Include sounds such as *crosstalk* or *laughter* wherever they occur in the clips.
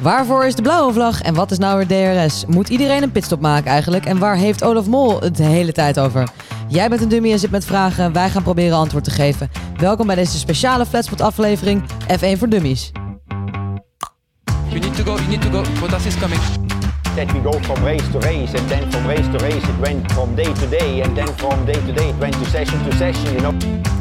Waarvoor is de blauwe vlag en wat is nou weer DRS? Moet iedereen een pitstop maken eigenlijk? En waar heeft Olaf Mol het de hele tijd over? Jij bent een dummy en zit met vragen. Wij gaan proberen antwoord te geven. Welkom bij deze speciale Flatspot aflevering F1 voor Dummies. You need to go, you need to go. Bottas is coming. that we go from race to race and then from race to race it went from day to day and then from day to day it went to session to session you know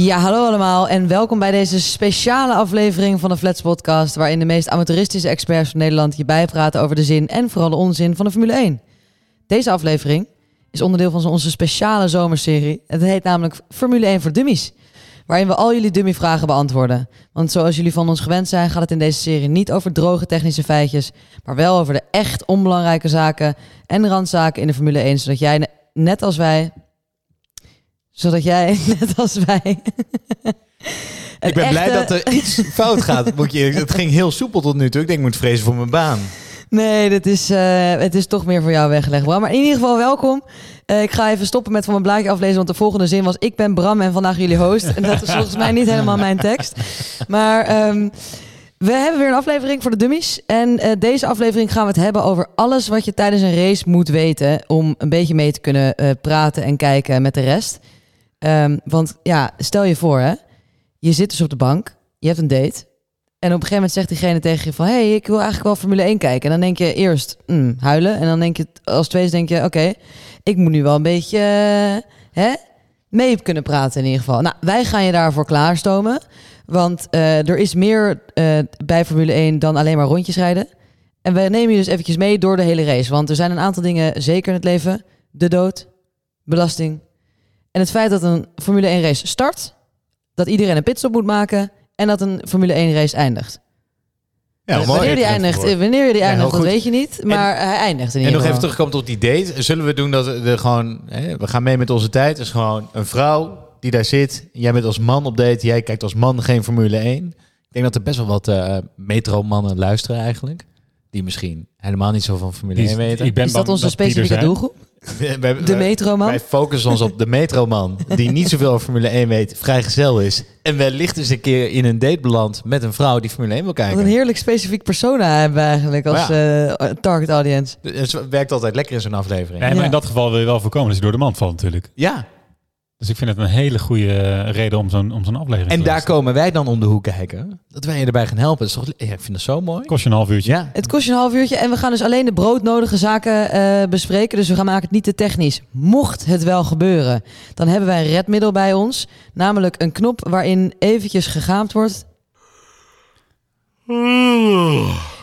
Ja, hallo allemaal en welkom bij deze speciale aflevering van de Flats Podcast, waarin de meest amateuristische experts van Nederland je bijpraten over de zin en vooral de onzin van de Formule 1. Deze aflevering is onderdeel van onze speciale zomerserie. Het heet namelijk Formule 1 voor Dummies, waarin we al jullie dummy-vragen beantwoorden. Want zoals jullie van ons gewend zijn, gaat het in deze serie niet over droge technische feitjes, maar wel over de echt onbelangrijke zaken en randzaken in de Formule 1, zodat jij, ne- net als wij, zodat jij, *laughs* net als wij. *laughs* Ik ben blij dat er iets *laughs* fout gaat. Moet je, het ging heel soepel tot nu toe. Ik denk, ik moet vrezen voor mijn baan. Nee, dit is, eh, het is toch meer voor jou weggelegd, Bram. Maar in ieder geval welkom. Eh, ik ga even stoppen met van mijn blaadje aflezen, want de volgende zin was... Ik ben Bram en vandaag jullie host. En dat is volgens mij niet helemaal mijn tekst. Maar ehm, we hebben weer een aflevering voor de dummies. En eh, deze aflevering gaan we het hebben over alles wat je tijdens een race moet weten... om een beetje mee te kunnen praten en kijken met de rest. Ehm, want ja, stel je voor hè, je zit dus op de bank, je hebt een date... En op een gegeven moment zegt diegene tegen je van... hé, hey, ik wil eigenlijk wel Formule 1 kijken. En dan denk je eerst mm, huilen. En dan denk je als tweede denk je... oké, ik moet nu wel een beetje eh, hè, mee kunnen praten in ieder geval. Nou, wij gaan je daarvoor klaarstomen. Want eh, er is meer eh, bij Formule 1 dan alleen maar rondjes rijden. En we nemen je dus eventjes mee door de hele race. Want er zijn een aantal dingen zeker in het leven. De dood, belasting. En het feit dat een Formule 1 race start... dat iedereen een pitstop moet maken... en dat een Formule 1 race eindigt. Ja, wanneer die eindigt, wanneer die Ja, eindigt dat weet je niet. Maar hij eindigt in En ieder nog even geval. terugkomen tot die date. Zullen we doen dat we gewoon... Hè, we gaan mee met onze tijd. Dus gewoon een vrouw die daar zit. Jij bent als man op date. Jij kijkt als man geen Formule 1. Ik denk dat er best wel wat eh metro-mannen luisteren eigenlijk. Die misschien helemaal niet zo van Formule Die 1 is- weten. ik ben Is dat onze die specifieke doelgroep? We- we- De metroman? Wij focussen ons op de metroman, die niet zoveel over Formule 1 weet, vrijgezel is. En wellicht eens een keer in een date belandt met een vrouw die Formule 1 wil Wat kijken. een heerlijk specifiek persona hebben we eigenlijk als Ja. eh, target audience. Dus het werkt altijd lekker in zo'n aflevering. Nee, maar Ja. in dat geval wil je wel voorkomen dat je door de mand valt natuurlijk. Ja, Dus ik vind het een hele goede reden om zo'n om zo'n aflevering en te daar luisteren. komen wij dan om de hoek kijken. Dat wij je erbij gaan helpen. Dat is toch, ja, ik vind dat zo mooi. Kost je een half uurtje. Ja, Het kost je een half uurtje en we gaan dus alleen de broodnodige zaken eh, bespreken. Dus we gaan maken het niet te technisch. Mocht het wel gebeuren, dan hebben wij een redmiddel bij ons. Namelijk een knop waarin eventjes gegaamd wordt.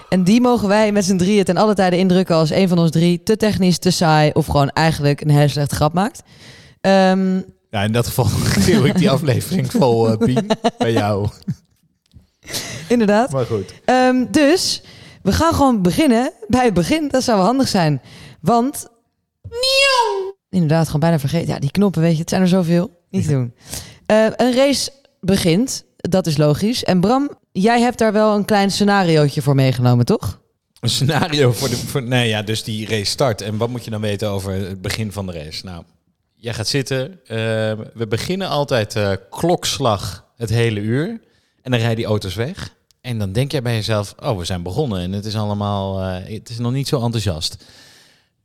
En die mogen wij met z'n drieën ten alle tijde indrukken als een van ons drie te technisch, te saai of gewoon eigenlijk een hele slechte grap maakt. Ehm, ja in dat geval *laughs* geef ik die aflevering vol, eh Pien, bij jou. inderdaad. Maar goed. Ehm, dus we gaan gewoon beginnen bij het begin. Dat zou wel handig zijn. Want. Inderdaad, gewoon bijna vergeten. Ja, die knoppen, weet je, het zijn er zoveel. Niet doen. Eh, een race begint, dat is logisch. En Bram, jij hebt daar wel een klein scenariootje voor meegenomen, toch? Een scenario voor de... Voor, nee, ja, dus die race start. En wat moet je dan weten over het begin van de race? Nou, jij gaat zitten. eh, we beginnen altijd eh, klokslag het hele uur. En dan rijden die auto's weg. En dan denk jij bij jezelf, oh, we zijn begonnen. En het is allemaal, eh, het is nog niet zo enthousiast.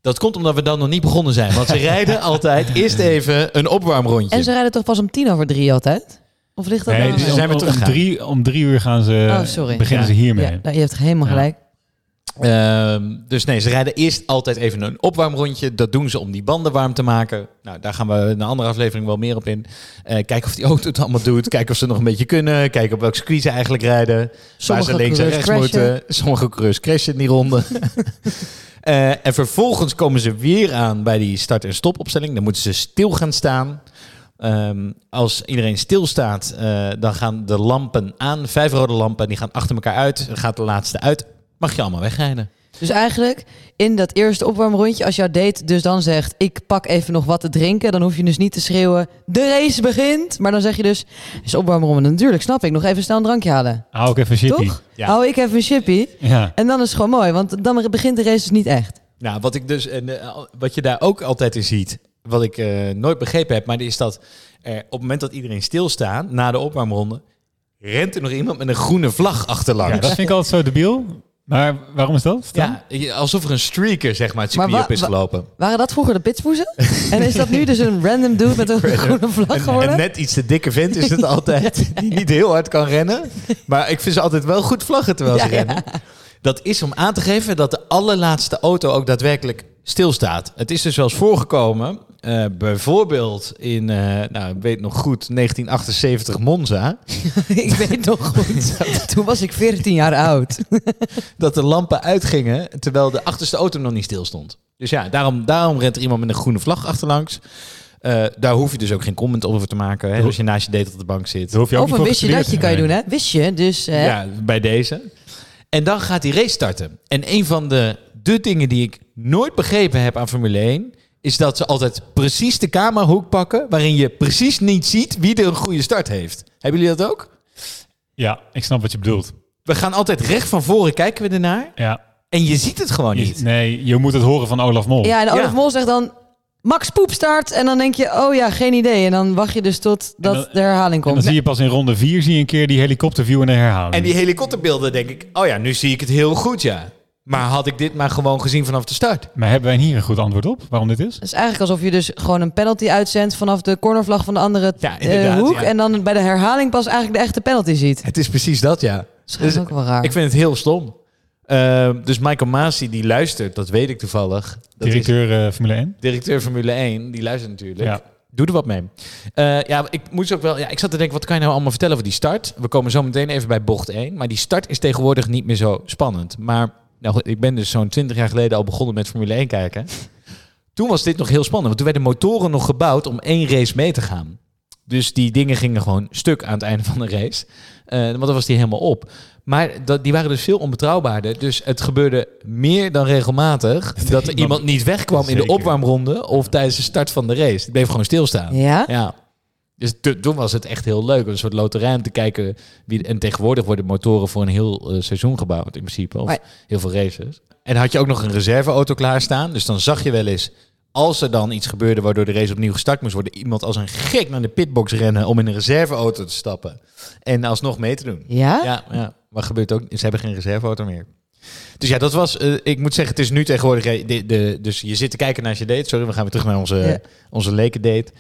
Dat komt omdat we dan nog niet begonnen zijn. Want ze *laughs* rijden altijd eerst even een opwarmrondje. En ze rijden toch pas om tien over drie altijd? Of ligt dat Nee, nou- dus zijn we om, om, drie, om drie uur gaan ze, Oh, sorry. beginnen Ja. ze hiermee. Ja, nou, je hebt helemaal Ja. Ehm, dus nee, ze rijden eerst altijd even een opwarmrondje. Dat doen ze om die banden warm te maken. Nou, daar gaan we in een andere aflevering wel meer op in. Eh, kijken of die auto het allemaal doet. Kijken of ze nog een beetje kunnen. Kijken op welk circuit ze eigenlijk rijden. Sommige waar ze links en rechts crashen. moeten. Sommige coureurs crashen in die ronde. *laughs* Eh, en vervolgens komen ze weer aan bij die start- en stopopstelling. Dan moeten ze stil gaan staan. Ehm, als iedereen stilstaat, eh dan gaan de lampen aan. Vijf rode lampen, die gaan achter elkaar uit. Dan gaat de laatste uit. Mag je allemaal wegrijden. Dus eigenlijk in dat eerste opwarmrondje, als jouw date dus dan zegt... ik pak even nog wat te drinken, dan hoef je dus niet te schreeuwen... de race begint! Maar dan zeg je dus, is opwarmronde. Natuurlijk, snap ik. Nog even snel een drankje halen. Hou ik even een chippy. Toch? Ja. Hou ik even een chippy. Ja. En dan is het gewoon mooi, want dan begint de race dus niet echt. Nou, wat ik dus en eh, wat je daar ook altijd in ziet, wat ik eh, nooit begrepen heb, maar is dat er op het moment dat iedereen stilstaat na de opwarmronde, rent er nog iemand met een groene vlag achterlangs. ja, dat vind ik altijd zo debiel. Maar waarom is dat? dan? Ja, alsof er een streaker zeg maar het circuit op is gelopen. Waren dat vroeger de pitspoezen? en is dat nu dus een random dude met een *laughs* groene vlag geworden? een net iets te dikke vent is het *laughs* altijd, die niet heel hard kan rennen. Maar ik vind ze altijd wel goed vlaggen terwijl ze rennen. Dat is om aan te geven dat de allerlaatste auto ook daadwerkelijk stilstaat. Het is dus wel eens voorgekomen, eh, bijvoorbeeld in, eh, nou ik weet nog goed, 1978 Monza, *laughs* ik weet nog goed. *laughs* Toen was ik 14 jaar oud. *laughs* dat de lampen uitgingen terwijl de achterste auto nog niet stil stond. Dus ja, daarom, daarom rent er iemand met een groene vlag achterlangs. Eh, daar hoef je dus ook geen comment over te maken hè, als je naast je date op de bank zit. Daar hoef je ook Of niet een voor wist je dat je kan je doen, hè? Wist je, dus... eh, Ja, bij deze. En dan gaat die race starten. En een van de, de dingen die ik nooit begrepen heb aan Formule 1... is dat ze altijd precies de camerahoek pakken... waarin je precies niet ziet wie er een goede start heeft. Hebben jullie dat ook? Ja, ik snap wat je bedoelt. We gaan altijd recht van voren kijken we ernaar... Ja. en je ziet het gewoon Je- niet. nee, je moet het horen van Olaf Mol. Ja, en Olaf Ja. Mol zegt dan... Max Poep start. En dan denk je, oh ja, geen idee. En dan wacht je dus tot dat dan- de herhaling En komt. dan zie je pas in ronde 4 zie je een keer die helikopterview in de herhaling. En die helikopterbeelden denk ik... oh ja, nu zie ik het heel goed, ja. Maar had ik dit maar gewoon gezien vanaf de start? Maar hebben wij hier een goed antwoord op waarom dit is? Het is eigenlijk alsof je dus gewoon een penalty uitzendt... vanaf de cornervlag van de andere Ja, eh, hoek. ja. En dan bij de herhaling pas eigenlijk de echte penalty ziet. Het is precies dat, ja. Dat is eigenlijk ook wel raar. Ik vind het heel stom. Eh, dus Michael Masi, die luistert, dat weet ik toevallig. Dat is Directeur eh, Formule 1. directeur Formule 1, die luistert natuurlijk. Ja. Doe er wat mee. Eh, ja, ik moest ook wel. Ja, ik zat te denken, wat kan je nou allemaal vertellen over die start? We komen zo meteen even bij bocht 1. Maar die start is tegenwoordig niet meer zo spannend. Maar nou, goed, ik ben dus zo'n 20 jaar geleden al begonnen met Formule 1 kijken. Toen was dit nog heel spannend. Want toen werden motoren nog gebouwd om één race mee te gaan. Dus die dingen gingen gewoon stuk aan het einde van de race. Eh, want dan was die helemaal op. Maar dat, die waren dus veel onbetrouwbaarder. Dus het gebeurde meer dan regelmatig *laughs* dat er iemand niet wegkwam in de opwarmronde of tijdens de start van de race. Die bleef gewoon stilstaan. Ja? Ja. Dus to- toen was het echt heel leuk. Een soort loterij om te kijken. Wie, en tegenwoordig worden motoren voor een heel eh, seizoen gebouwd in principe. Of Maar- heel veel races. En had je ook nog een reserveauto klaarstaan. Dus dan zag je wel eens, als er dan iets gebeurde waardoor de race opnieuw gestart moest worden, iemand als een gek naar de pitbox rennen om in een reserveauto te stappen. En alsnog mee te doen. Ja? Ja, ja. Maar gebeurt ook, ze hebben geen reserveauto meer. Dus ja, dat was, eh, ik moet zeggen, het is nu tegenwoordig, de, de, dus je zit te kijken naar je date. Sorry, we gaan weer terug naar onze, Ja. onze lekendate.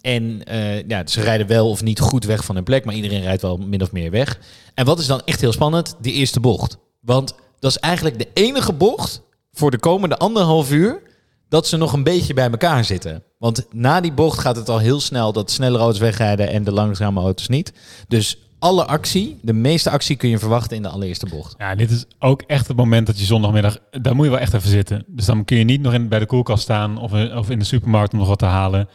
En eh, ja, ze rijden wel of niet goed weg van hun plek, maar iedereen rijdt wel min of meer weg. En wat is dan echt heel spannend? Die eerste bocht. Want dat is eigenlijk de enige bocht voor de komende anderhalf uur dat ze nog een beetje bij elkaar zitten. Want na die bocht gaat het al heel snel dat snellere auto's wegrijden en de langzame auto's niet. Dus alle actie, de meeste actie kun je verwachten in de allereerste bocht. Ja, dit is ook echt het moment dat je zondagmiddag... Daar moet je wel echt even zitten. Dus dan kun je niet nog in, bij de koelkast staan of, of in de supermarkt om nog wat te halen.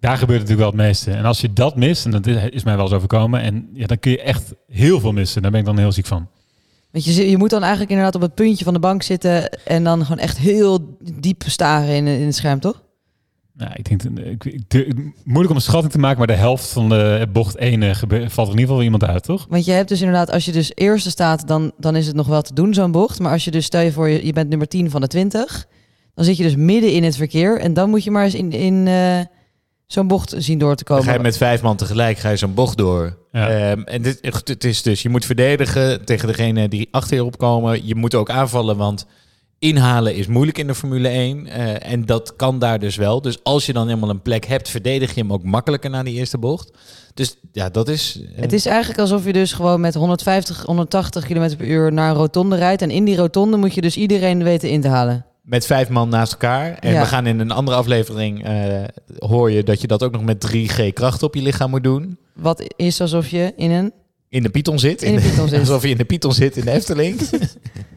Daar gebeurt natuurlijk wel het meeste. En als je dat mist, en dat is, is mij wel eens overkomen... En ja, dan kun je echt heel veel missen. Daar ben ik dan heel ziek van. Want je, zit- je moet dan eigenlijk inderdaad op het puntje van de bank zitten... en dan gewoon echt heel diep staren in, in het scherm, toch? Ja, ik denk, ik, ik, de- moeilijk om een schatting te maken, maar de helft van de bocht 1 eh, gebe- valt er in ieder geval wel iemand uit, toch? Want je hebt dus inderdaad, als je dus eerste staat, dan, dan is het nog wel te doen, zo'n bocht. Maar als je dus, stel je voor, je, je bent nummer 10 van de 20, dan zit je dus midden in het verkeer. En dan moet je maar eens in, in eh, zo'n bocht zien door te Dan komen. ga je met vijf man tegelijk ga je zo'n bocht door. Ja. Ehm, en dit, het is dus, je moet verdedigen tegen degene die achter je opkomen. Je moet ook aanvallen, want inhalen is moeilijk in de Formule 1. eh, en dat kan daar dus wel. Dus als je dan helemaal een plek hebt, verdedig je hem ook makkelijker na die eerste bocht. Dus ja, dat is... eh, Het is eigenlijk alsof je dus gewoon met 150, 180 km per uur naar een rotonde rijdt. En in die rotonde moet je dus iedereen weten in te halen. met vijf man naast elkaar. En Ja. we gaan in een andere aflevering, eh, hoor je dat je dat ook nog met 3G kracht op je lichaam moet doen. Wat is alsof je in een... In de Python zit. In de Python *laughs* zit. Alsof je in de Python zit in de Efteling. *laughs*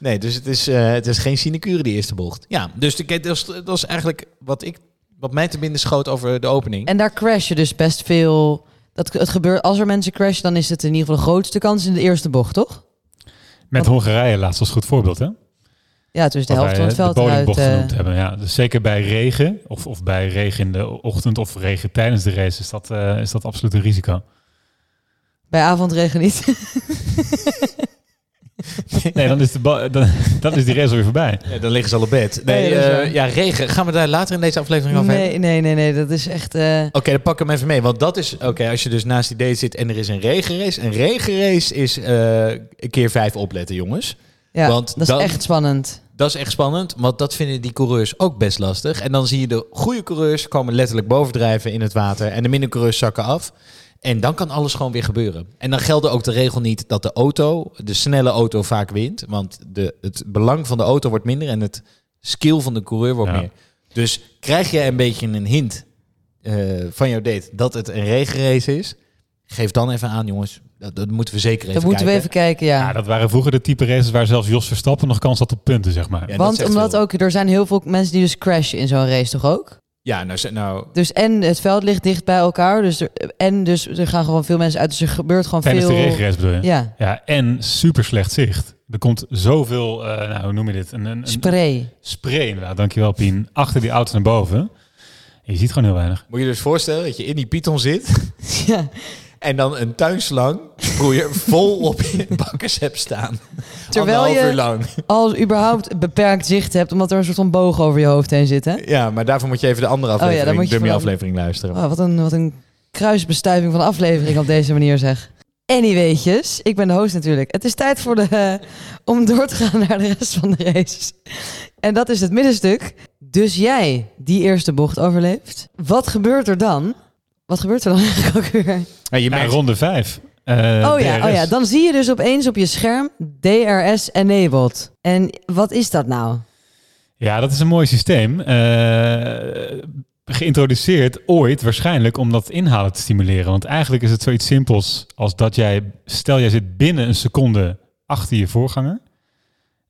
nee, dus het is, eh, het is geen sinecure die eerste bocht. Ja, dus de, dat, is, dat is eigenlijk wat, ik, wat mij te binnen schoot over de opening. En daar crash je dus best veel... Dat, het gebeurt, als er mensen crashen, dan is het in ieder geval de grootste kans in de eerste bocht, toch? Met Hongarije laatst als goed voorbeeld, hè? Ja, dus de helft van het veld de bowlingbocht eh, genoemd hebben. Ja, dus zeker bij regen of, of bij regen in de ochtend of regen tijdens de race is dat, eh, is dat absoluut een risico. bij avondregen niet. *laughs* *laughs* Nee, dan is, de dan, dan is die race alweer voorbij. Ja, dan liggen ze al op bed. Nee, eh, ja, regen. Gaan we daar later in deze aflevering over hebben? nee, nee, nee, nee, dat is echt... eh, Oké, dan pak ik hem even mee. Want dat is, oké, als je dus naast die date zit en er is een regenrace. Een regenrace is eh een keer vijf opletten, jongens. ja, Want dat is dan- echt spannend. Dat is echt spannend, want dat vinden die coureurs ook best lastig. En dan zie je de goede coureurs komen letterlijk bovendrijven in het water. En de minder coureurs zakken af. En dan kan alles gewoon weer gebeuren. En dan geldt ook de regel niet dat de auto, de snelle auto, vaak wint. Want de, het belang van de auto wordt minder en het skill van de coureur wordt Ja. meer. Dus krijg je een beetje een hint eh, van jouw date dat het een regenrace is, geef dan even aan, jongens. Dat, dat moeten we zeker even Dat moeten we even kijken. kijken, ja. Ja, dat waren vroeger de type races waar zelfs Jos Verstappen nog kans had op punten, zeg maar. Ja, Want omdat veel. ook, er zijn heel veel mensen die dus crashen in zo'n race, toch ook? Ja, nou, nou Dus en het veld ligt dicht bij elkaar, dus er, en dus er gaan gewoon veel mensen uit, dus er gebeurt gewoon Tijdens veel... de regenrace bedoel je? Ja, Ja, en super slecht zicht. Er komt zoveel, eh, nou, hoe noem je dit? Een, een, een spray. spray inderdaad, dankjewel Pien, achter die auto's naar boven. En je ziet gewoon heel weinig. Moet je dus voorstellen dat je in die Python zit *laughs* ja. En dan een tuinslang sproeier vol op je bakkers hebt staan. Terwijl Anderhalf uur je lang. al überhaupt beperkt zicht hebt, omdat er een soort van boog over je hoofd heen zit, hè? Ja, maar daarvoor moet je even de andere ja, aflevering, moet je dummy aflevering luisteren. Oh, wat, een, wat een kruisbestuiving van aflevering op deze manier zeg. Anyweetjes, ik ben de host natuurlijk. Het is tijd voor de, eh, om door te gaan naar de rest van de race. En dat is het middenstuk. Dus jij die eerste bocht overleeft. Wat gebeurt er dan? Wat gebeurt er dan *laughs* eigenlijk ook weer? Ja, je Ja, merkt, ronde 5. oh, ja, oh ja, dan zie je dus opeens op je scherm DRS enabled. En wat is dat nou? Ja, dat is een mooi systeem. Eh, geïntroduceerd ooit waarschijnlijk om dat inhalen te stimuleren. Want eigenlijk is het zoiets simpels als dat jij, stel jij zit binnen een seconde achter je voorganger.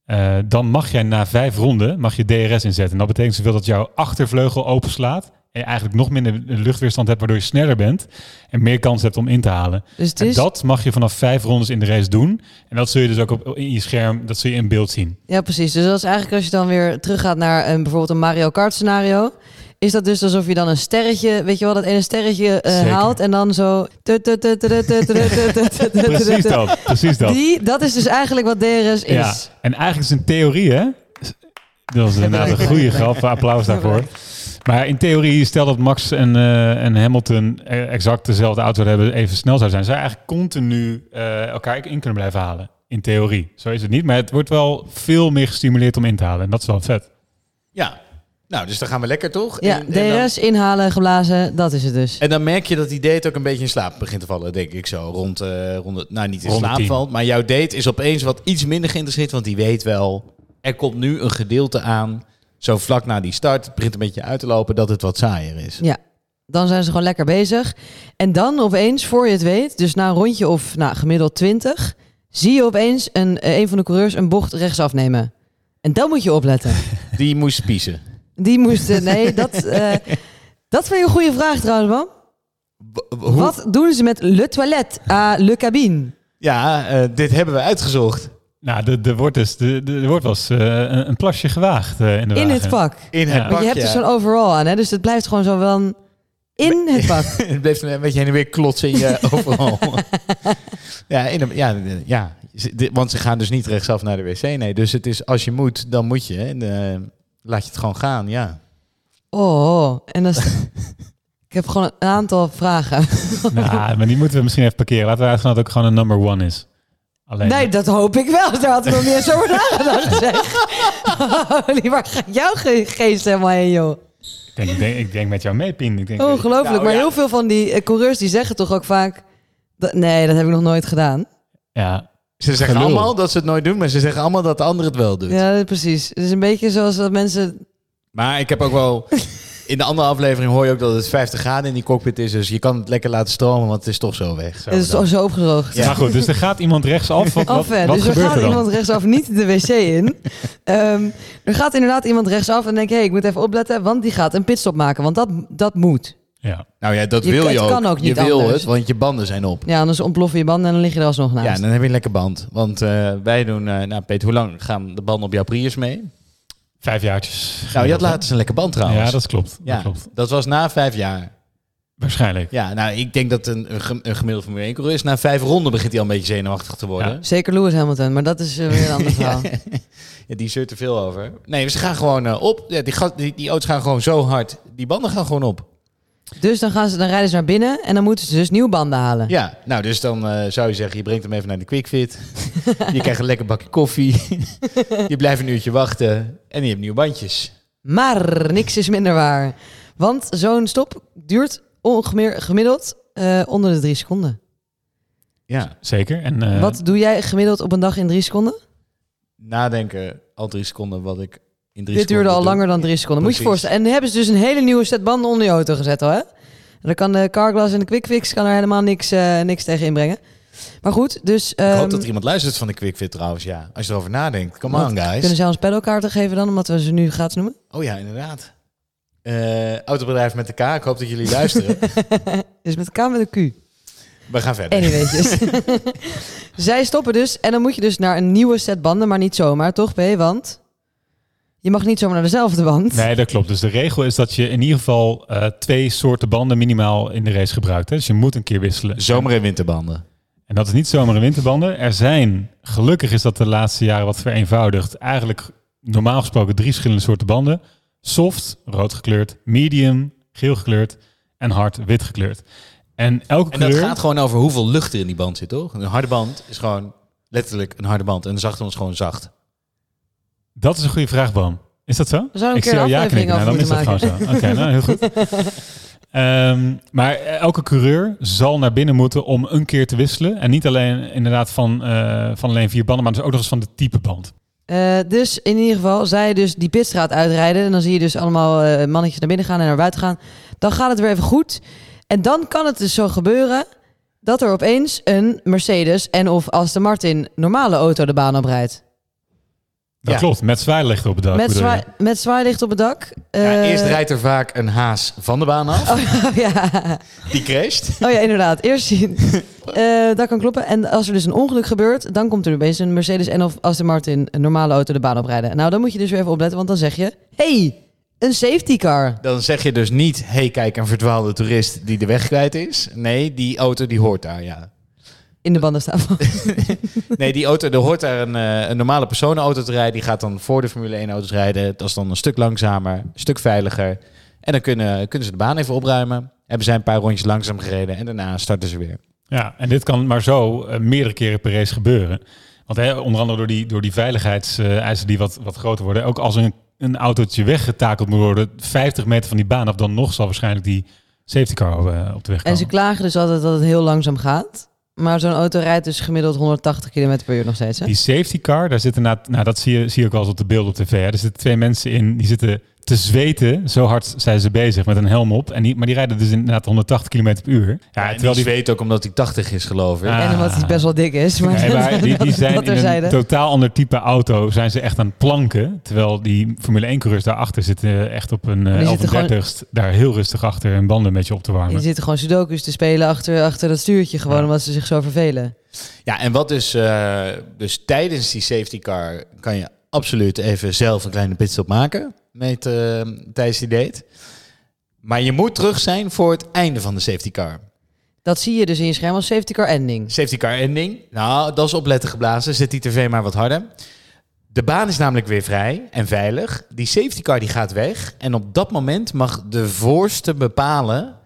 eh, dan mag jij na vijf ronden mag je DRS inzetten. En dat betekent zoveel dat jouw achtervleugel openslaat. Eigenlijk nog minder luchtweerstand hebt, waardoor je sneller bent. En meer kans hebt om in te halen. Dus En dat mag je vanaf vijf rondes in de race doen. En dat zul je dus ook op, in je scherm, dat zul je in beeld zien. Ja, precies. Dus dat is eigenlijk als je dan weer teruggaat naar een, bijvoorbeeld een Mario Kart scenario. Is dat dus alsof je dan een sterretje, weet je wel, dat ene sterretje eh, haalt en dan zo... Precies dat, precies dat. Die, dat is dus eigenlijk wat DRS is. Ja, en eigenlijk is een theorie, hè? Dat is inderdaad een goede grap, applaus daarvoor. Maar in theorie, stel dat Max en, eh, en Hamilton eh, exact dezelfde auto hebben, even snel zou zijn, zou je eigenlijk continu eh, elkaar in kunnen blijven halen. In theorie. Zo is het niet, maar het wordt wel veel meer gestimuleerd om in te halen. En dat is wel vet. ja, nou, dus dan gaan we lekker toch? Ja, En- en dan- DRS inhalen, geblazen, dat is het dus. En dan merk je dat die date ook een beetje in slaap begint te vallen, denk ik zo. Rond, eh rond het- nou niet in slaap 10. valt, maar jouw date is opeens wat iets minder geïnteresseerd, want die weet wel, er komt nu een gedeelte aan, zo vlak na die start, het begint een beetje uit te lopen, dat het wat saaier is. Ja, dan zijn ze gewoon lekker bezig. En dan opeens, voor je het weet, dus na een rondje of nou, gemiddeld 20, zie je opeens een, eh, een van de coureurs een bocht rechtsaf nemen. En dan moet je opletten. *laughs* Die moest piezen. Die moesten, nee, dat, eh, dat vind je een goede vraag trouwens, man. Wat doen ze met le toilet à le cabine? Ja, eh, dit hebben we uitgezocht. Nou, de, de wordt dus, de, de, er wordt wel eens eh, een, een plasje gewaagd eh, in de In wagen. het pak. In Ja. het Want pak, je hebt ja. dus zo'n overall aan, hè? dus het blijft gewoon zo wel een- in het pak. *laughs* het bleef een beetje heen en weer klotsen in je *laughs* overal. ja, in een, ja, ja, want ze gaan dus niet rechtsaf naar de wc. Nee, dus het is als je moet, dan moet je. En eh, laat je het gewoon gaan, ja. Oh, en dan *laughs* ik heb gewoon een aantal vragen. Nou, maar die moeten we misschien even parkeren. Laten we uitgaan dat het ook gewoon een number one is. Alleen, Nee, dat hoop ik wel. Daar had ik nog niet eens over nagedacht. Holy, waar gaat jouw ge- geest helemaal heen, joh? ik, denk, ik, denk, ik denk met jou mee, Pien. Ik denk, Ongelooflijk. Nou, maar ja. heel veel van die eh, coureurs die zeggen toch ook vaak... dat- nee, dat heb ik nog nooit gedaan. ja, Ze zeggen Gelul. allemaal dat ze het nooit doen, maar ze zeggen allemaal dat de ander het wel doet. Ja, precies. Het is een beetje zoals dat mensen... Maar ik heb ook wel... *laughs* In de andere aflevering hoor je ook dat het 50 graden in die cockpit is. Dus je kan het lekker laten stromen, want het is toch zo weg. Zo Het is toch zo opgedroogd. Ja. Maar goed, dus er gaat iemand rechtsaf. Wat, wat, Af, hè. wat dus er gebeurt gaat er dan? iemand rechtsaf niet de wc in. Ehm, er gaat inderdaad iemand rechtsaf en denk hé, hey, ik moet even opletten, want die gaat een pitstop maken. Want dat, dat moet. Ja. Nou ja, dat Je- wil je het ook. kan ook niet je wil anders. het, want je banden zijn op. Ja, anders ontploffen je banden en dan lig je er alsnog naast. Ja, dan heb je een lekker band. Want eh, wij doen... eh, nou, Peter, hoe lang gaan de banden op jouw Prius mee? Vijf jaartjes. Nou, je had laatst een lekker band trouwens. Ja, dat klopt. Ja, Dat klopt. dat was na vijf jaar. Waarschijnlijk. Ja, nou, ik denk dat een, een, gem- een gemiddelde Formule 1 coureur is na vijf ronden begint hij al een beetje zenuwachtig te worden. Ja. Zeker Lewis Hamilton, maar dat is eh, weer een ander verhaal. *laughs* Ja, die zeurt er veel over. Nee, ze gaan gewoon eh, op. Ja, die, die, die auto's gaan gewoon zo hard. Die banden gaan gewoon op. Dus dan, gaan ze, dan rijden ze naar binnen en dan moeten ze dus nieuwe banden halen. Ja, nou, dus dan eh, zou je zeggen, je brengt hem even naar de quickfit. *laughs* je krijgt een lekker bakje koffie. *laughs* je blijft een uurtje wachten. En je hebt nieuwe bandjes. Maar niks is minder waar. Want zo'n stop duurt ongeveer gemiddeld eh, onder de drie seconden. Ja, Zeker. En, eh, Wat doe jij gemiddeld op een dag in drie seconden? nadenken al drie seconden wat ik in drie Dit duurde al langer dan drie seconden. Moet je voorstellen. En dan hebben ze dus een hele nieuwe set banden onder je auto gezet al, hè? En dan kan de Carglass en de Quickfix kan er helemaal niks, eh, niks tegen inbrengen. Maar goed, dus... Ik ehm, hoop dat er iemand luistert van de quickfit trouwens, ja. Als je erover nadenkt. Come wat- on, guys. Kunnen zij ons pedalkaarten geven dan, omdat we ze nu gratis noemen? Oh ja, inderdaad. Eh, autobedrijf met de K, ik hoop dat jullie luisteren. *laughs* Dus met K met een Q. We gaan verder. Anyways. *laughs* *laughs* Zij stoppen dus en dan moet je dus naar een nieuwe set banden, maar niet zomaar, toch B? Want je mag niet zomaar naar dezelfde band. Nee, dat klopt. Dus de regel is dat je in ieder geval eh, twee soorten banden minimaal in de race gebruikt. Hè? Dus je moet een keer wisselen. Zomer- en winterbanden. En dat is niet zomaar een winterbanden. Er zijn, gelukkig is dat de laatste jaren wat vereenvoudigd, eigenlijk normaal gesproken drie verschillende soorten banden. Soft, rood gekleurd, medium, geel gekleurd en hard, wit gekleurd. En elke En dat kleur... gaat gewoon over hoeveel lucht er in die band zit, toch? Een harde band is gewoon letterlijk een harde band. En een zachte band is gewoon zacht. Dat is een goede vraag, Bram. Is dat zo? Ik zie jou ja knikken. Nou, dan is dat moeten gewoon zo. Oké, nou heel goed. *laughs* Ehm, maar elke coureur zal naar binnen moeten om een keer te wisselen. En niet alleen inderdaad van, eh, van alleen vier banden, maar dus ook nog eens van de type band. Eh, dus in ieder geval, zij dus die pitstraat uitrijden. En dan zie je dus allemaal eh, mannetjes naar binnen gaan en naar buiten gaan. Dan gaat het weer even goed. En dan kan het dus zo gebeuren dat er opeens een Mercedes en of Aston Martin normale auto de baan oprijdt. Dat Ja. klopt, met zwaailichten op het dak. Met, zwaai, met zwaailicht op het dak. Ja, Eh, eerst rijdt er vaak een haas van de baan af. *laughs* Oh ja. *laughs* Die crasht. oh ja, inderdaad. Eerst zien. *laughs* Eh, dat kan kloppen. En als er dus een ongeluk gebeurt, dan komt er opeens een Mercedes en of Aston Martin een normale auto de baan oprijden. Nou, dan moet je dus weer even opletten, want dan zeg je: hey, een safety car. Dan zeg je dus niet, hey kijk, een verdwaalde toerist die de weg kwijt is. Nee, die auto die hoort daar, ja. In de banden staan. *laughs* Nee, die auto, er hoort daar een, eh, een normale personenauto te rijden. Die gaat dan voor de Formule 1 auto's rijden. Dat is dan een stuk langzamer, een stuk veiliger. En dan kunnen, kunnen ze de baan even opruimen. Hebben zij een paar rondjes langzaam gereden en daarna starten ze weer. Ja, en dit kan maar zo eh, meerdere keren per race gebeuren. Want hè, onder andere door die, door die veiligheidseisen die wat, wat groter worden. Ook als een, een autootje weggetakeld moet worden, 50 meter van die baan af, dan nog zal waarschijnlijk die safety car eh, op de weg En komen. ze klagen dus altijd dat het heel langzaam gaat. Maar zo'n auto rijdt dus gemiddeld 180 km per uur nog steeds. Hè? Die safety car, daar zitten na, nou dat zie je, zie je ook wel eens op de beelden op tv. Hè. Er zitten twee mensen in, die zitten te zweten. Zo hard zijn ze bezig met een helm op. En die, maar die rijden dus inderdaad 180 km per uur. Ja, terwijl die die, weet ook omdat hij 80 is, geloof ik. Ah. En omdat hij best wel dik is. Maar, Nee, *laughs* maar die, die zijn in een totaal ander type auto. Zijn ze echt aan het planken. Terwijl die Formule 1 coureurs daarachter zitten echt op een die uh, zitten gewoon- 11 daar heel rustig achter hun banden een beetje op te Die warmen. zitten gewoon sudokus te spelen achter, achter dat stuurtje. Gewoon Ja. omdat ze zich zo vervelen. Ja, en wat dus, eh, dus tijdens die safety car kan je absoluut even zelf een kleine pitstop maken met, eh, tijdens die date. Maar je moet terug zijn voor het einde van de safety car. Dat zie je dus in je scherm als safety car ending. Safety car ending. Nou, dat is opletten geblazen. Zet die tv maar wat harder. De baan is namelijk weer vrij en veilig. Die safety car die gaat weg. En op dat moment mag de voorste bepalen